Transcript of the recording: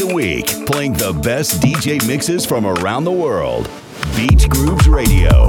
a week, playing the best DJ mixes from around the world. Beach Grooves Radio.